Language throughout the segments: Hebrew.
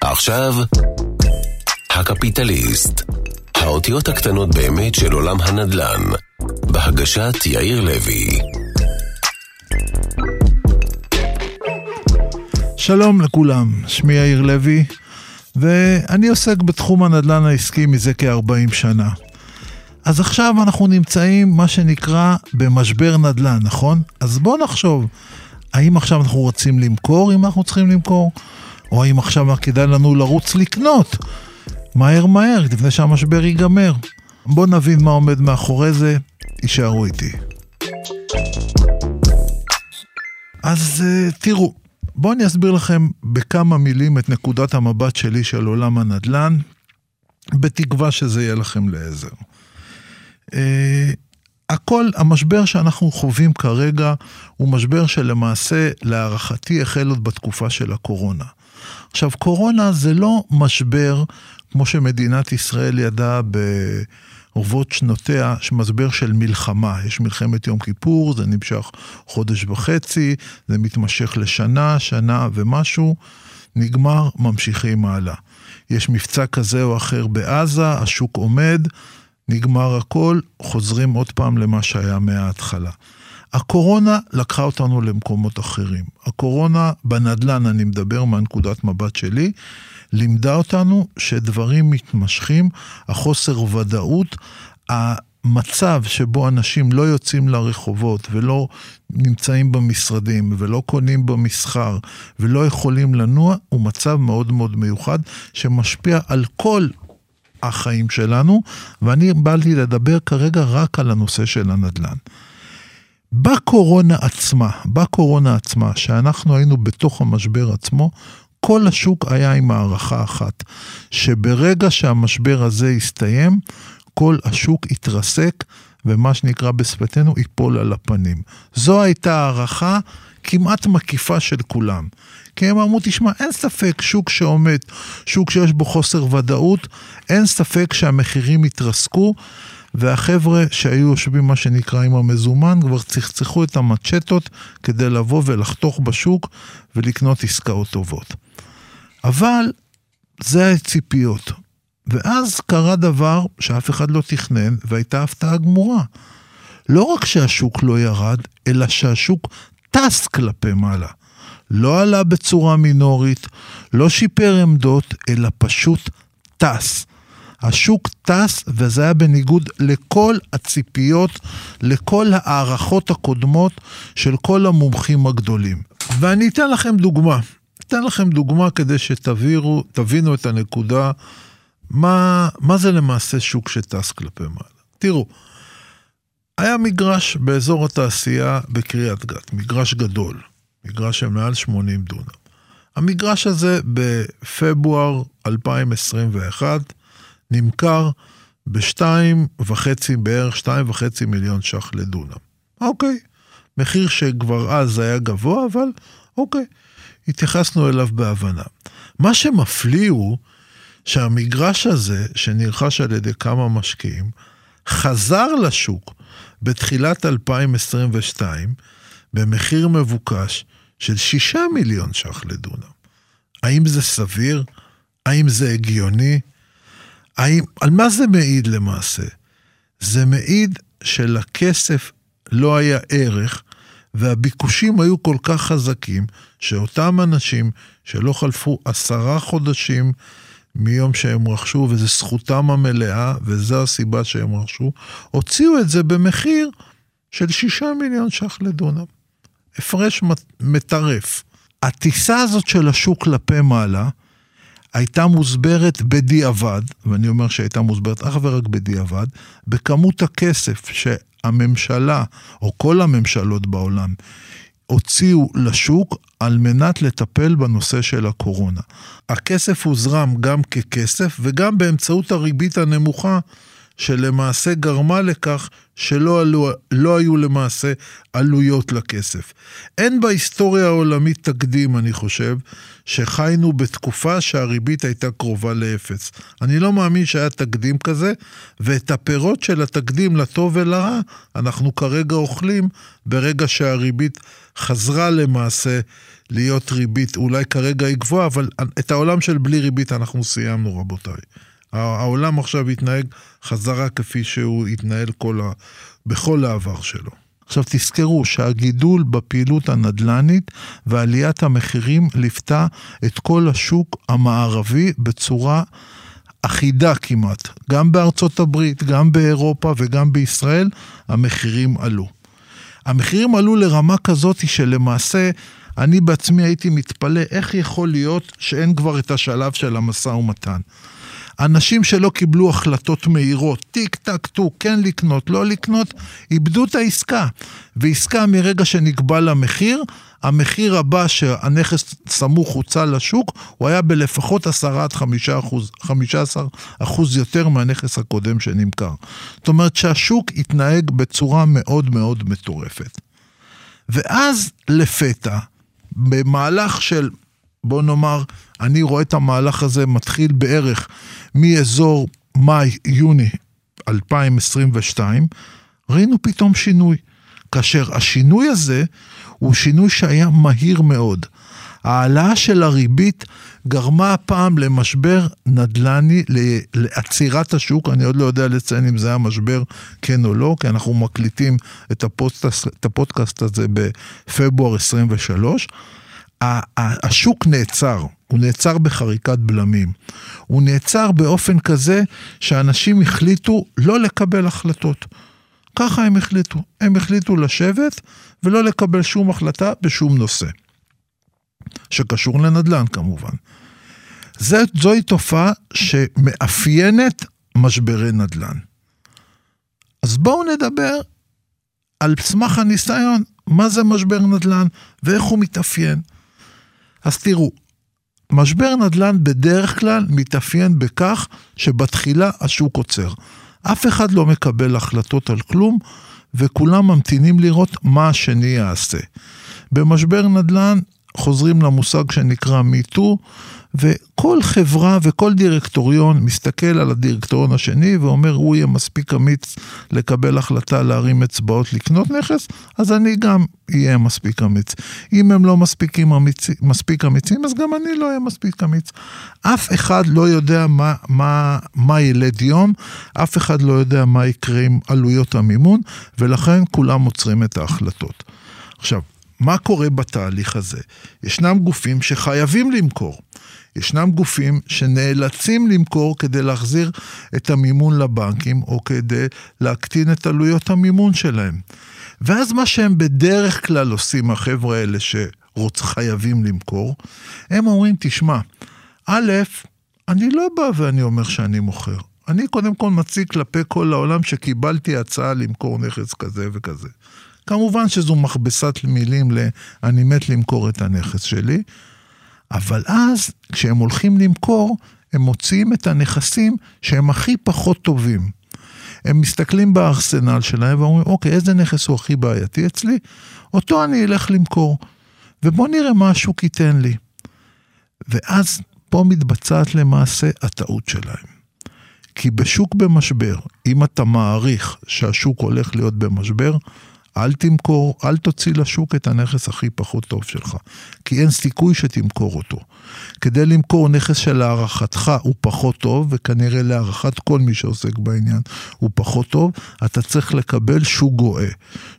עכשיו, הקפיטליסט. האותיות הקטנות באמת של עולם הנדל"ן. בהגשת יאיר לוי. שלום לכולם, שמי יאיר לוי, ואני עוסק בתחום הנדל"ן העסקי מזה כ-40 שנה. אז עכשיו אנחנו נמצאים, מה שנקרא, במשבר נדל"ן, נכון? אז בואו נחשוב, האם עכשיו אנחנו רוצים למכור, אם אנחנו צריכים למכור, או האם עכשיו כדאי לנו לרוץ לקנות, מהר מהר, לפני שהמשבר ייגמר. בואו נבין מה עומד מאחורי זה, יישארו איתי. אז uh, תראו, בואו אני אסביר לכם בכמה מילים את נקודת המבט שלי של עולם הנדל"ן, בתקווה שזה יהיה לכם לעזר. Uh, הכל, המשבר שאנחנו חווים כרגע הוא משבר שלמעשה, להערכתי, החל עוד בתקופה של הקורונה. עכשיו, קורונה זה לא משבר כמו שמדינת ישראל ידעה ברבות שנותיה, משבר של מלחמה. יש מלחמת יום כיפור, זה נמשך חודש וחצי, זה מתמשך לשנה, שנה ומשהו, נגמר, ממשיכים הלאה. יש מבצע כזה או אחר בעזה, השוק עומד, נגמר הכל, חוזרים עוד פעם למה שהיה מההתחלה. הקורונה לקחה אותנו למקומות אחרים. הקורונה, בנדל"ן אני מדבר מהנקודת מבט שלי, לימדה אותנו שדברים מתמשכים, החוסר ודאות, המצב שבו אנשים לא יוצאים לרחובות ולא נמצאים במשרדים ולא קונים במסחר ולא יכולים לנוע, הוא מצב מאוד מאוד מיוחד שמשפיע על כל החיים שלנו, ואני באתי לדבר כרגע רק על הנושא של הנדל"ן. בקורונה עצמה, בקורונה עצמה, שאנחנו היינו בתוך המשבר עצמו, כל השוק היה עם הערכה אחת, שברגע שהמשבר הזה יסתיים, כל השוק יתרסק, ומה שנקרא בשפתנו, ייפול על הפנים. זו הייתה הערכה כמעט מקיפה של כולם. כי הם אמרו, תשמע, אין ספק, שוק שעומד, שוק שיש בו חוסר ודאות, אין ספק שהמחירים יתרסקו, והחבר'ה שהיו יושבים, מה שנקרא, עם המזומן, כבר צחצחו את המצ'טות כדי לבוא ולחתוך בשוק ולקנות עסקאות טובות. אבל זה הציפיות. ואז קרה דבר שאף אחד לא תכנן, והייתה הפתעה גמורה. לא רק שהשוק לא ירד, אלא שהשוק טס כלפי מעלה. לא עלה בצורה מינורית, לא שיפר עמדות, אלא פשוט טס. השוק טס, וזה היה בניגוד לכל הציפיות, לכל ההערכות הקודמות של כל המומחים הגדולים. ואני אתן לכם דוגמה. אתן לכם דוגמה כדי שתבינו את הנקודה, מה, מה זה למעשה שוק שטס כלפי מעלה. תראו, היה מגרש באזור התעשייה בקריית גת, מגרש גדול, מגרש של מעל 80 דונם. המגרש הזה בפברואר 2021 נמכר בשתיים וחצי, בערך שתיים וחצי מיליון ש"ח לדונם. אוקיי, מחיר שכבר אז היה גבוה, אבל אוקיי. התייחסנו אליו בהבנה. מה שמפליא הוא שהמגרש הזה, שנרכש על ידי כמה משקיעים, חזר לשוק בתחילת 2022 במחיר מבוקש של 6 מיליון ש"ח לדונם. האם זה סביר? האם זה הגיוני? האם, על מה זה מעיד למעשה? זה מעיד שלכסף לא היה ערך והביקושים היו כל כך חזקים, שאותם אנשים שלא חלפו עשרה חודשים מיום שהם רכשו, וזו זכותם המלאה, וזו הסיבה שהם רכשו, הוציאו את זה במחיר של שישה מיליון ש"ח לדונם. הפרש מטרף. הטיסה הזאת של השוק כלפי מעלה, הייתה מוסברת בדיעבד, ואני אומר שהייתה מוסברת אך ורק בדיעבד, בכמות הכסף הממשלה, או כל הממשלות בעולם, הוציאו לשוק על מנת לטפל בנושא של הקורונה. הכסף הוזרם גם ככסף וגם באמצעות הריבית הנמוכה שלמעשה גרמה לכך שלא עלו, לא היו למעשה עלויות לכסף. אין בהיסטוריה העולמית תקדים, אני חושב, שחיינו בתקופה שהריבית הייתה קרובה לאפס. אני לא מאמין שהיה תקדים כזה, ואת הפירות של התקדים לטוב ולרע, אנחנו כרגע אוכלים ברגע שהריבית חזרה למעשה להיות ריבית, אולי כרגע היא גבוהה, אבל את העולם של בלי ריבית אנחנו סיימנו, רבותיי. העולם עכשיו יתנהג חזרה כפי שהוא התנהל כל ה... בכל העבר שלו. עכשיו תזכרו שהגידול בפעילות הנדל"נית ועליית המחירים ליוותה את כל השוק המערבי בצורה אחידה כמעט. גם בארצות הברית, גם באירופה וגם בישראל המחירים עלו. המחירים עלו לרמה כזאת שלמעשה אני בעצמי הייתי מתפלא איך יכול להיות שאין כבר את השלב של המשא ומתן. אנשים שלא קיבלו החלטות מהירות, טיק טק טוק, כן לקנות, לא לקנות, איבדו את העסקה. ועסקה מרגע שנקבע לה מחיר, המחיר הבא שהנכס סמוך הוצא לשוק, הוא היה בלפחות 10 עד 5 אחוז, 15 אחוז יותר מהנכס הקודם שנמכר. זאת אומרת שהשוק התנהג בצורה מאוד מאוד מטורפת. ואז לפתע, במהלך של, בוא נאמר, אני רואה את המהלך הזה מתחיל בערך מאזור מאי-יוני 2022, ראינו פתאום שינוי. כאשר השינוי הזה הוא שינוי שהיה מהיר מאוד. ההעלאה של הריבית גרמה הפעם למשבר נדל"ני, לעצירת השוק, אני עוד לא יודע לציין אם זה היה משבר כן או לא, כי אנחנו מקליטים את הפודקאסט, את הפודקאסט הזה בפברואר 23. השוק נעצר, הוא נעצר בחריקת בלמים. הוא נעצר באופן כזה שאנשים החליטו לא לקבל החלטות. ככה הם החליטו. הם החליטו לשבת ולא לקבל שום החלטה בשום נושא. שקשור לנדל"ן כמובן. זה, זוהי תופעה שמאפיינת משברי נדל"ן. אז בואו נדבר על סמך הניסיון, מה זה משבר נדל"ן ואיך הוא מתאפיין. אז תראו, משבר נדל"ן בדרך כלל מתאפיין בכך שבתחילה השוק עוצר. אף אחד לא מקבל החלטות על כלום, וכולם ממתינים לראות מה השני יעשה. במשבר נדל"ן חוזרים למושג שנקרא MeToo, וכל חברה וכל דירקטוריון מסתכל על הדירקטוריון השני ואומר, הוא יהיה מספיק אמיץ לקבל החלטה להרים אצבעות לקנות נכס, אז אני גם אהיה מספיק אמיץ. אם הם לא מספיקים אמיצ... מספיק אמיצים, אז גם אני לא אהיה מספיק אמיץ. אף אחד לא יודע מה, מה, מה ילד יום, אף אחד לא יודע מה יקרה עם עלויות המימון, ולכן כולם עוצרים את ההחלטות. עכשיו, מה קורה בתהליך הזה? ישנם גופים שחייבים למכור. ישנם גופים שנאלצים למכור כדי להחזיר את המימון לבנקים, או כדי להקטין את עלויות המימון שלהם. ואז מה שהם בדרך כלל עושים, החבר'ה האלה שחייבים למכור, הם אומרים, תשמע, א', אני לא בא ואני אומר שאני מוכר. אני קודם כל מציג כלפי כל העולם שקיבלתי הצעה למכור נכס כזה וכזה. כמובן שזו מכבסת מילים ל... אני מת למכור את הנכס שלי, אבל אז, כשהם הולכים למכור, הם מוציאים את הנכסים שהם הכי פחות טובים. הם מסתכלים בארסנל שלהם ואומרים, אוקיי, איזה נכס הוא הכי בעייתי אצלי? אותו אני אלך למכור. ובוא נראה מה השוק ייתן לי. ואז פה מתבצעת למעשה הטעות שלהם. כי בשוק במשבר, אם אתה מעריך שהשוק הולך להיות במשבר, אל תמכור, אל תוציא לשוק את הנכס הכי פחות טוב שלך, כי אין סיכוי שתמכור אותו. כדי למכור נכס שלהערכתך הוא פחות טוב, וכנראה להערכת כל מי שעוסק בעניין הוא פחות טוב, אתה צריך לקבל שוק גואה.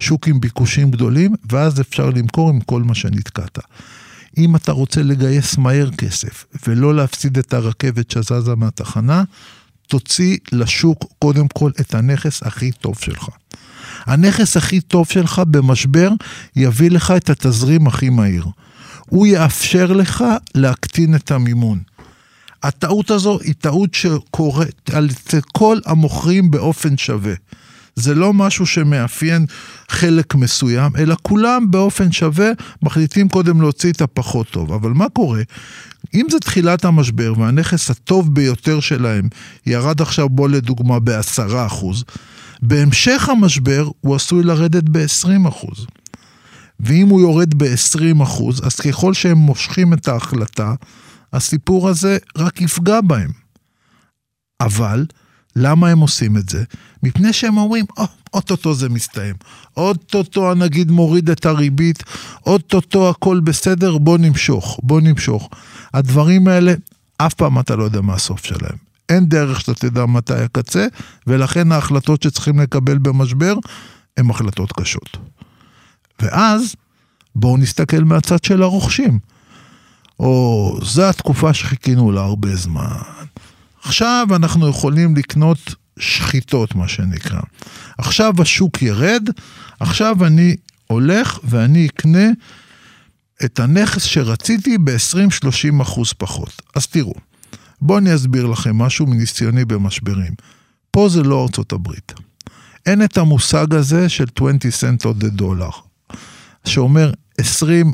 שוק עם ביקושים גדולים, ואז אפשר למכור עם כל מה שנתקעת. אם אתה רוצה לגייס מהר כסף, ולא להפסיד את הרכבת שזזה מהתחנה, תוציא לשוק קודם כל את הנכס הכי טוב שלך. הנכס הכי טוב שלך במשבר יביא לך את התזרים הכי מהיר. הוא יאפשר לך להקטין את המימון. הטעות הזו היא טעות שקורית על כל המוכרים באופן שווה. זה לא משהו שמאפיין חלק מסוים, אלא כולם באופן שווה מחליטים קודם להוציא את הפחות טוב. אבל מה קורה? אם זה תחילת המשבר והנכס הטוב ביותר שלהם ירד עכשיו בו לדוגמה בעשרה אחוז, בהמשך המשבר הוא עשוי לרדת ב-20 אחוז. ואם הוא יורד ב-20 אחוז, אז ככל שהם מושכים את ההחלטה, הסיפור הזה רק יפגע בהם. אבל, למה הם עושים את זה? מפני שהם אומרים, או, אוטוטו זה מסתיים. אוטוטו הנגיד מוריד את הריבית, אוטוטו הכל בסדר, בוא נמשוך, בוא נמשוך. הדברים האלה, אף פעם אתה לא יודע מה הסוף שלהם. אין דרך שאתה תדע מתי הקצה, ולכן ההחלטות שצריכים לקבל במשבר הן החלטות קשות. ואז בואו נסתכל מהצד של הרוכשים. או, זו התקופה שחיכינו לה הרבה זמן. עכשיו אנחנו יכולים לקנות שחיטות, מה שנקרא. עכשיו השוק ירד, עכשיו אני הולך ואני אקנה את הנכס שרציתי ב-20-30 אחוז פחות. אז תראו, בואו אני אסביר לכם משהו מניסיוני במשברים. פה זה לא ארצות הברית. אין את המושג הזה של 20 סנט או דה דולר, שאומר 20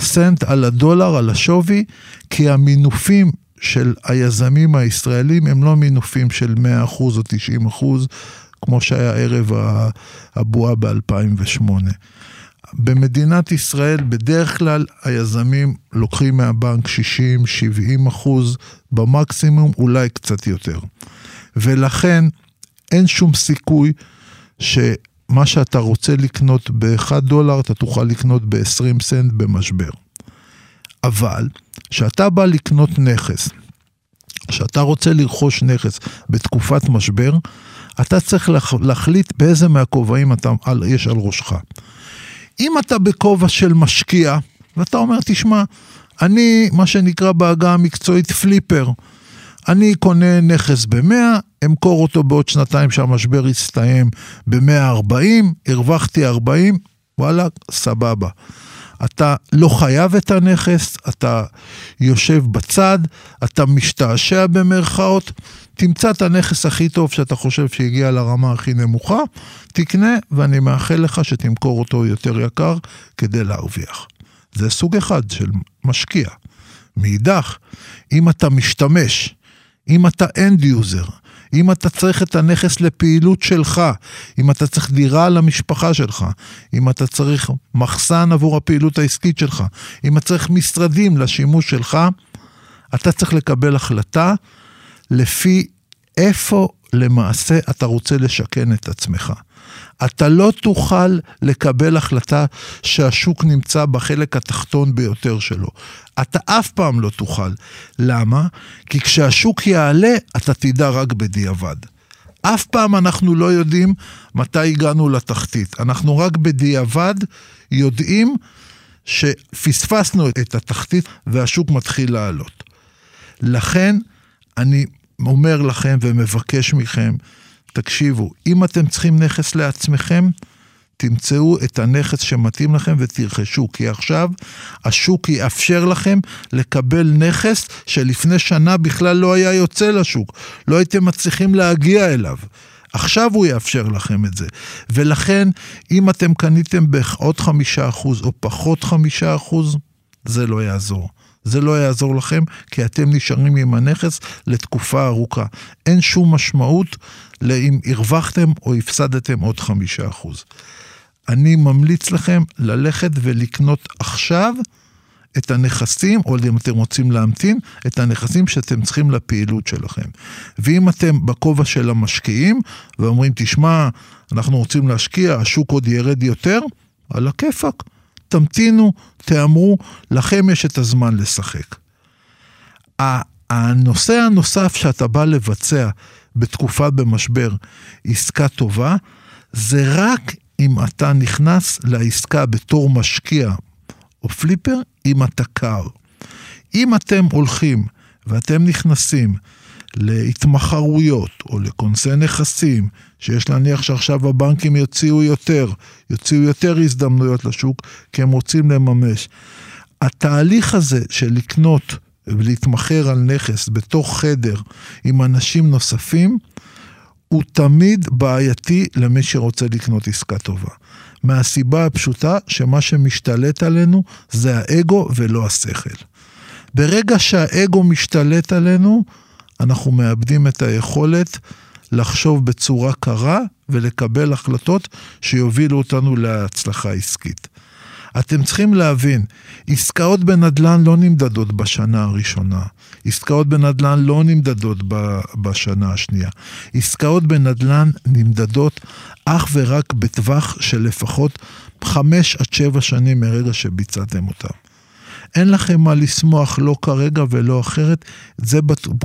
סנט על הדולר, על השווי, כי המינופים של היזמים הישראלים הם לא מינופים של 100% או 90%, כמו שהיה ערב הבועה ב-2008. במדינת ישראל בדרך כלל היזמים לוקחים מהבנק 60-70 אחוז במקסימום, אולי קצת יותר. ולכן אין שום סיכוי שמה שאתה רוצה לקנות ב-1 דולר, אתה תוכל לקנות ב-20 סנט במשבר. אבל, כשאתה בא לקנות נכס, כשאתה רוצה לרכוש נכס בתקופת משבר, אתה צריך להחליט באיזה מהכובעים אתה, יש על ראשך. אם אתה בכובע של משקיע, ואתה אומר, תשמע, אני, מה שנקרא בעגה המקצועית פליפר, אני קונה נכס ב-100, אמכור אותו בעוד שנתיים שהמשבר יסתיים ב-140, הרווחתי 40, וואלה, סבבה. אתה לא חייב את הנכס, אתה יושב בצד, אתה משתעשע במרכאות, תמצא את הנכס הכי טוב שאתה חושב שהגיע לרמה הכי נמוכה, תקנה, ואני מאחל לך שתמכור אותו יותר יקר כדי להרוויח. זה סוג אחד של משקיע. מאידך, אם אתה משתמש, אם אתה end user, אם אתה צריך את הנכס לפעילות שלך, אם אתה צריך דירה למשפחה שלך, אם אתה צריך מחסן עבור הפעילות העסקית שלך, אם אתה צריך משרדים לשימוש שלך, אתה צריך לקבל החלטה לפי איפה למעשה אתה רוצה לשכן את עצמך. אתה לא תוכל לקבל החלטה שהשוק נמצא בחלק התחתון ביותר שלו. אתה אף פעם לא תוכל. למה? כי כשהשוק יעלה, אתה תדע רק בדיעבד. אף פעם אנחנו לא יודעים מתי הגענו לתחתית. אנחנו רק בדיעבד יודעים שפספסנו את התחתית והשוק מתחיל לעלות. לכן, אני אומר לכם ומבקש מכם, תקשיבו, אם אתם צריכים נכס לעצמכם, תמצאו את הנכס שמתאים לכם ותרכשו, כי עכשיו השוק יאפשר לכם לקבל נכס שלפני שנה בכלל לא היה יוצא לשוק, לא הייתם מצליחים להגיע אליו. עכשיו הוא יאפשר לכם את זה. ולכן, אם אתם קניתם בעוד חמישה אחוז או פחות חמישה אחוז, זה לא יעזור. זה לא יעזור לכם, כי אתם נשארים עם הנכס לתקופה ארוכה. אין שום משמעות לאם הרווחתם או הפסדתם עוד חמישה אחוז. אני ממליץ לכם ללכת ולקנות עכשיו את הנכסים, או אם אתם רוצים להמתין, את הנכסים שאתם צריכים לפעילות שלכם. ואם אתם בכובע של המשקיעים, ואומרים, תשמע, אנחנו רוצים להשקיע, השוק עוד ירד יותר, על הכיפאק. תמתינו, תאמרו, לכם יש את הזמן לשחק. הנושא הנוסף שאתה בא לבצע בתקופה במשבר עסקה טובה, זה רק אם אתה נכנס לעסקה בתור משקיע או פליפר, אם אתה קר. אם אתם הולכים ואתם נכנסים להתמחרויות או לכונסי נכסים, שיש להניח שעכשיו הבנקים יוציאו יותר, יוציאו יותר הזדמנויות לשוק, כי הם רוצים לממש. התהליך הזה של לקנות ולהתמחר על נכס בתוך חדר עם אנשים נוספים, הוא תמיד בעייתי למי שרוצה לקנות עסקה טובה. מהסיבה הפשוטה שמה שמשתלט עלינו זה האגו ולא השכל. ברגע שהאגו משתלט עלינו, אנחנו מאבדים את היכולת לחשוב בצורה קרה ולקבל החלטות שיובילו אותנו להצלחה עסקית. אתם צריכים להבין, עסקאות בנדל"ן לא נמדדות בשנה הראשונה. עסקאות בנדל"ן לא נמדדות בשנה השנייה. עסקאות בנדל"ן נמדדות אך ורק בטווח של לפחות חמש עד שבע שנים מרגע שביצעתם אותם. אין לכם מה לשמוח לא כרגע ולא אחרת, זה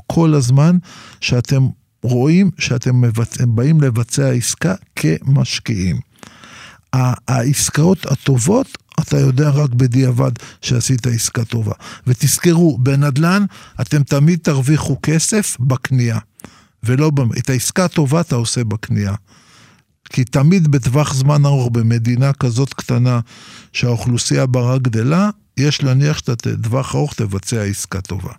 כל הזמן שאתם רואים שאתם מבצ... באים לבצע עסקה כמשקיעים. העסקאות הטובות, אתה יודע רק בדיעבד שעשית עסקה טובה. ותזכרו, בנדל"ן אתם תמיד תרוויחו כסף בקנייה, ולא, את העסקה הטובה אתה עושה בקנייה. כי תמיד בטווח זמן ארוך במדינה כזאת קטנה שהאוכלוסייה בה גדלה, יש להניח שאתה בטווח ארוך תבצע עסקה טובה.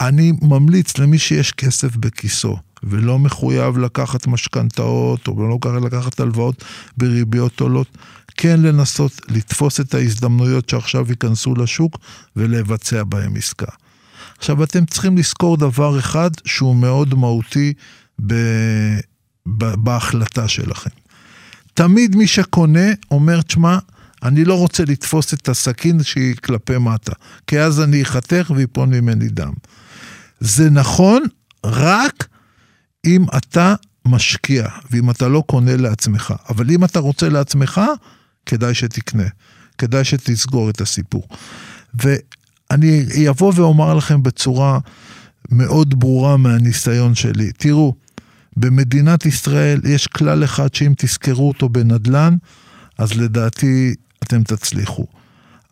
אני ממליץ למי שיש כסף בכיסו ולא מחויב לקחת משכנתאות או לא לקחת הלוואות בריביות עולות, כן לנסות לתפוס את ההזדמנויות שעכשיו ייכנסו לשוק ולבצע בהם עסקה. עכשיו, אתם צריכים לזכור דבר אחד שהוא מאוד מהותי ב... ב... בהחלטה שלכם. תמיד מי שקונה אומר, תשמע, אני לא רוצה לתפוס את הסכין שהיא כלפי מטה, כי אז אני אחתך ויפול ממני דם. זה נכון רק אם אתה משקיע, ואם אתה לא קונה לעצמך. אבל אם אתה רוצה לעצמך, כדאי שתקנה. כדאי שתסגור את הסיפור. ואני אבוא ואומר לכם בצורה מאוד ברורה מהניסיון שלי, תראו, במדינת ישראל יש כלל אחד שאם תזכרו אותו בנדל"ן, אז לדעתי אתם תצליחו.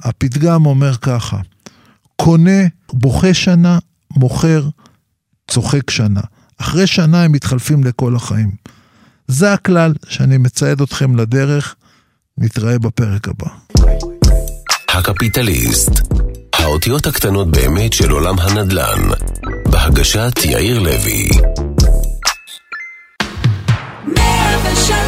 הפתגם אומר ככה, קונה, בוכה שנה, מוכר, צוחק שנה. אחרי שנה הם מתחלפים לכל החיים. זה הכלל שאני מצייד אתכם לדרך, נתראה בפרק הבא. הקפיטליסט, האותיות הקטנות באמת של עולם הנדל"ן, בהגשת יאיר לוי. 107